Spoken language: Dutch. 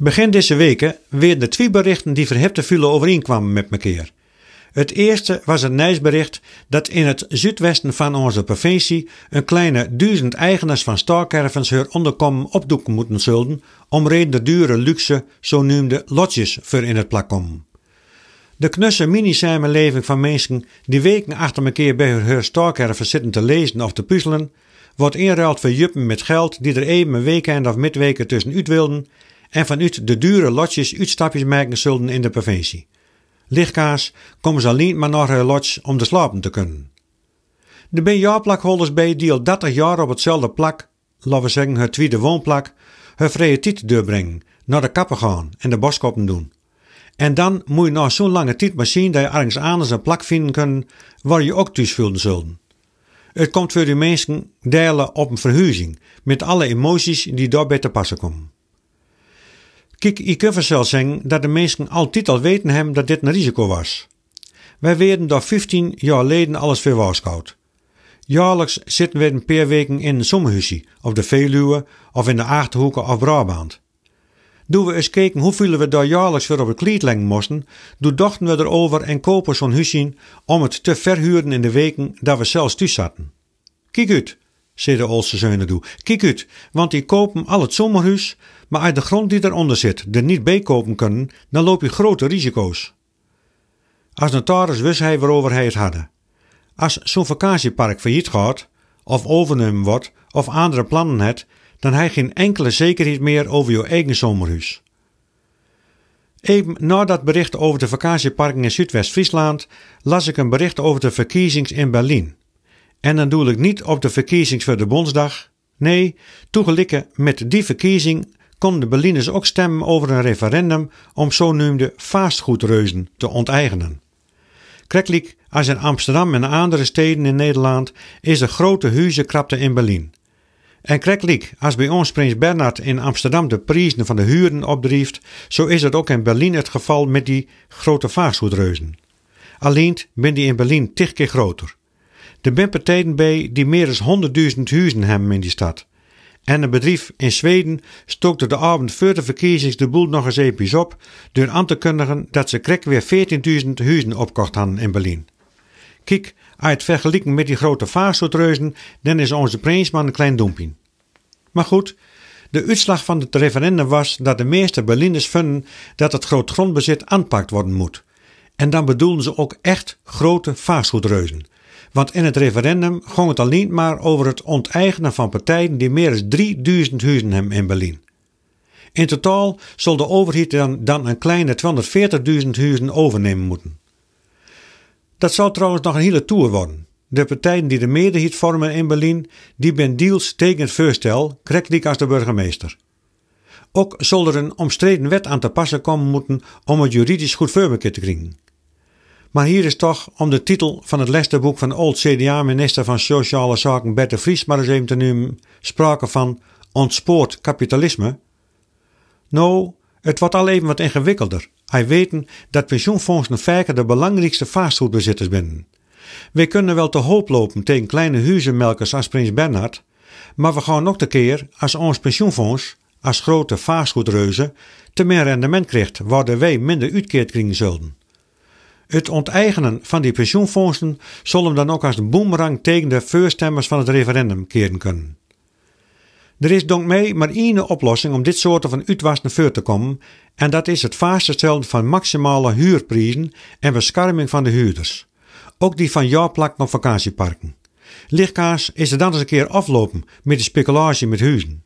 Begin deze weken werden de twee berichten die verhefte vielen overeenkwamen met elkaar. Het eerste was het nieuwsbericht dat in het zuidwesten van onze provincie een kleine duizend eigenaars van starkervens hun onderkomen opdoeken moeten zullen om reden de dure luxe, zo noemde lotjes voor in het plak. De knusse mini-samenleving van mensen die weken achter elkaar bij hun starkerven zitten te lezen of te puzzelen, wordt inruild voor juppen met geld die er even een weekend of midweken tussenuit wilden en vanuit de dure lotjes uitstapjes maken zullen in de provincie. Lichtkaas komen ze alleen maar naar hun lodge om te slapen te kunnen. De ben jaarplakholders bij die al 30 jaar op hetzelfde plak, laten we zeggen het tweede woonplak, hun vrije tijd doorbrengen, naar de kappen gaan en de boskoppen doen. En dan moet je na zo'n lange tijd maar zien dat je ergens anders een plak vinden kunnen waar je ook thuis voelen zullen. Het komt voor die mensen delen op een verhuizing, met alle emoties die daarbij te passen komen. Kijk, ik kan vanzelf zeggen dat de mensen altijd al weten hebben dat dit een risico was. Wij werden door 15 jaar geleden alles verwaarschuwd. Jaarlijks zitten we een paar weken in een zomerhuisje, op de Veluwe of in de Achterhoeken of Brabant. Doen we eens kijken hoeveel we daar jaarlijks voor op het kliet lengen moesten, toen dachten we erover en kopen zo'n huisje om het te verhuren in de weken dat we zelfs thuis zaten. Kijk uit, zei de oudste toe. Kijk uit, want die kopen al het zomerhuis, maar uit de grond die eronder zit er niet bij kopen kunnen, dan loop je grote risico's. Als notaris wist hij waarover hij het hadden. Als zo'n vakantiepark failliet gaat, of overnemen wordt, of andere plannen hebt, dan je geen enkele zekerheid meer over je eigen zomerhuis. Even na dat bericht over de vakantieparken in Zuidwest-Friesland las ik een bericht over de verkiezings in Berlijn. En dan doe ik niet op de verkiezings voor de Bondsdag. Nee, toegelikken met die verkiezing konden de Berliners ook stemmen over een referendum om zo noemde vastgoedreuzen te onteigenen. Krekelijk als in Amsterdam en andere steden in Nederland is de grote huizenkrapte in Berlijn. En krekelijk als bij ons prins Bernhard in Amsterdam de prijzen van de huren opdrieft, zo is het ook in Berlijn het geval met die grote vastgoedreuzen. Alleen ben die in Berlijn tig keer groter. Er zijn partijen bij die meer dan 100.000 huizen hebben in die stad. En een bedrijf in Zweden stookte de avond voor de verkiezings de boel nog eens even op door aan te kondigen dat ze krek weer 14.000 huizen opkocht hadden in Berlijn. Kijk, uit het vergelijken met die grote vastgoedreuzen, dan is onze prinsman een klein doempje. Maar goed, de uitslag van het referendum was dat de meeste Berliners vinden dat het groot grondbezit aanpakt worden moet. En dan bedoelen ze ook echt grote vastgoedreuzen. Want in het referendum ging het alleen maar over het onteigenen van partijen die meer dan 3000 huizen hebben in Berlijn. In totaal zal de overheid dan, dan een kleine 240.000 huizen overnemen moeten. Dat zal trouwens nog een hele tour worden. De partijen die de meerderheid vormen in Berlijn, die ben deals tegen het voorstel, krijgt als de burgemeester. Ook zal er een omstreden wet aan te passen komen moeten om het juridisch goed te krijgen. Maar hier is toch, om de titel van het lesterboek van oud CDA-minister van Sociale Zaken Bert de Vries maar eens te noemen, sprake van ontspoord kapitalisme. Nou, het wordt al even wat ingewikkelder. Hij weten dat pensioenfondsen de belangrijkste vastgoedbezitters zijn. We kunnen wel te hoop lopen tegen kleine huizenmelkers als Prins Bernhard, maar we gaan ook de keer als ons pensioenfonds, als grote vastgoedreuzen, te meer rendement krijgt, waardoor wij minder uitkeerd krijgen zullen. Het onteigenen van die pensioenfondsen zal hem dan ook als de boemerang tegen de voorstemmers van het referendum keren kunnen. Er is donc mee maar één oplossing om dit soort van uitwassen voor te komen, en dat is het vaststellen van maximale huurprijzen en bescherming van de huurders. Ook die van jaarplakken op vakantieparken. Lichtkaas is er dan eens een keer aflopen met de speculatie met huizen.